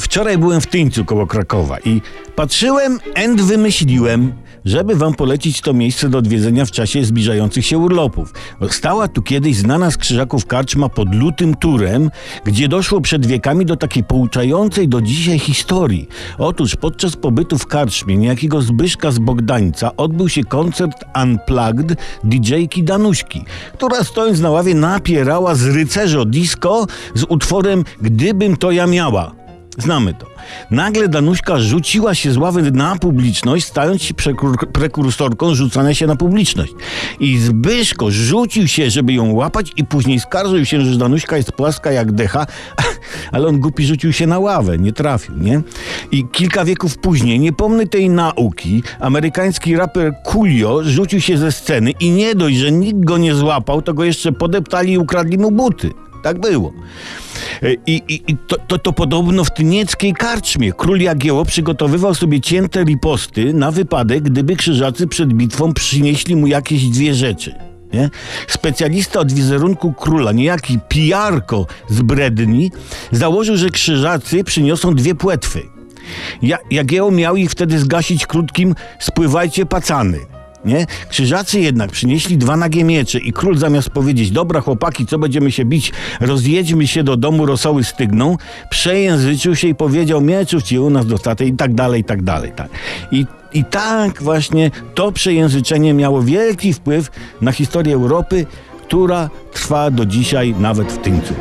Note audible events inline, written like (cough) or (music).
Wczoraj byłem w Tyńcu koło Krakowa i patrzyłem and wymyśliłem, żeby wam polecić to miejsce do odwiedzenia w czasie zbliżających się urlopów. Stała tu kiedyś znana z Krzyżaków karczma pod lutym turem, gdzie doszło przed wiekami do takiej pouczającej do dzisiaj historii. Otóż podczas pobytu w karczmie niejakiego Zbyszka z Bogdańca odbył się koncert Unplugged DJ-ki Danuśki, która stojąc na ławie napierała z rycerzo disco z utworem Gdybym to ja miała. Znamy to. Nagle Danuśka rzuciła się z ławy na publiczność, stając się prekur- prekursorką rzucania się na publiczność. I Zbyszko rzucił się, żeby ją łapać i później skarżył się, że Danuśka jest płaska jak decha, (laughs) ale on głupi rzucił się na ławę, nie trafił, nie? I kilka wieków później, nie pomny tej nauki, amerykański raper Coolio rzucił się ze sceny i nie dość, że nikt go nie złapał, to go jeszcze podeptali i ukradli mu buty. Tak było. E, I, i, i to, to, to podobno w tynieckiej karczmie król Jagiełło przygotowywał sobie cięte riposty na wypadek, gdyby krzyżacy przed bitwą przynieśli mu jakieś dwie rzeczy. Nie? Specjalista od wizerunku króla, niejaki pijarko z Bredni, założył, że krzyżacy przyniosą dwie płetwy. Ja, Jagiełło miał ich wtedy zgasić krótkim spływajcie pacany. Nie? Krzyżacy jednak przynieśli dwa nagie miecze i król zamiast powiedzieć, dobra chłopaki, co będziemy się bić, rozjedźmy się do domu, rosoły stygną, przejęzyczył się i powiedział, mieczów ci u nas dostatek i tak dalej, i tak dalej. Tak. I, I tak właśnie to przejęzyczenie miało wielki wpływ na historię Europy, która trwa do dzisiaj nawet w Tyńcu.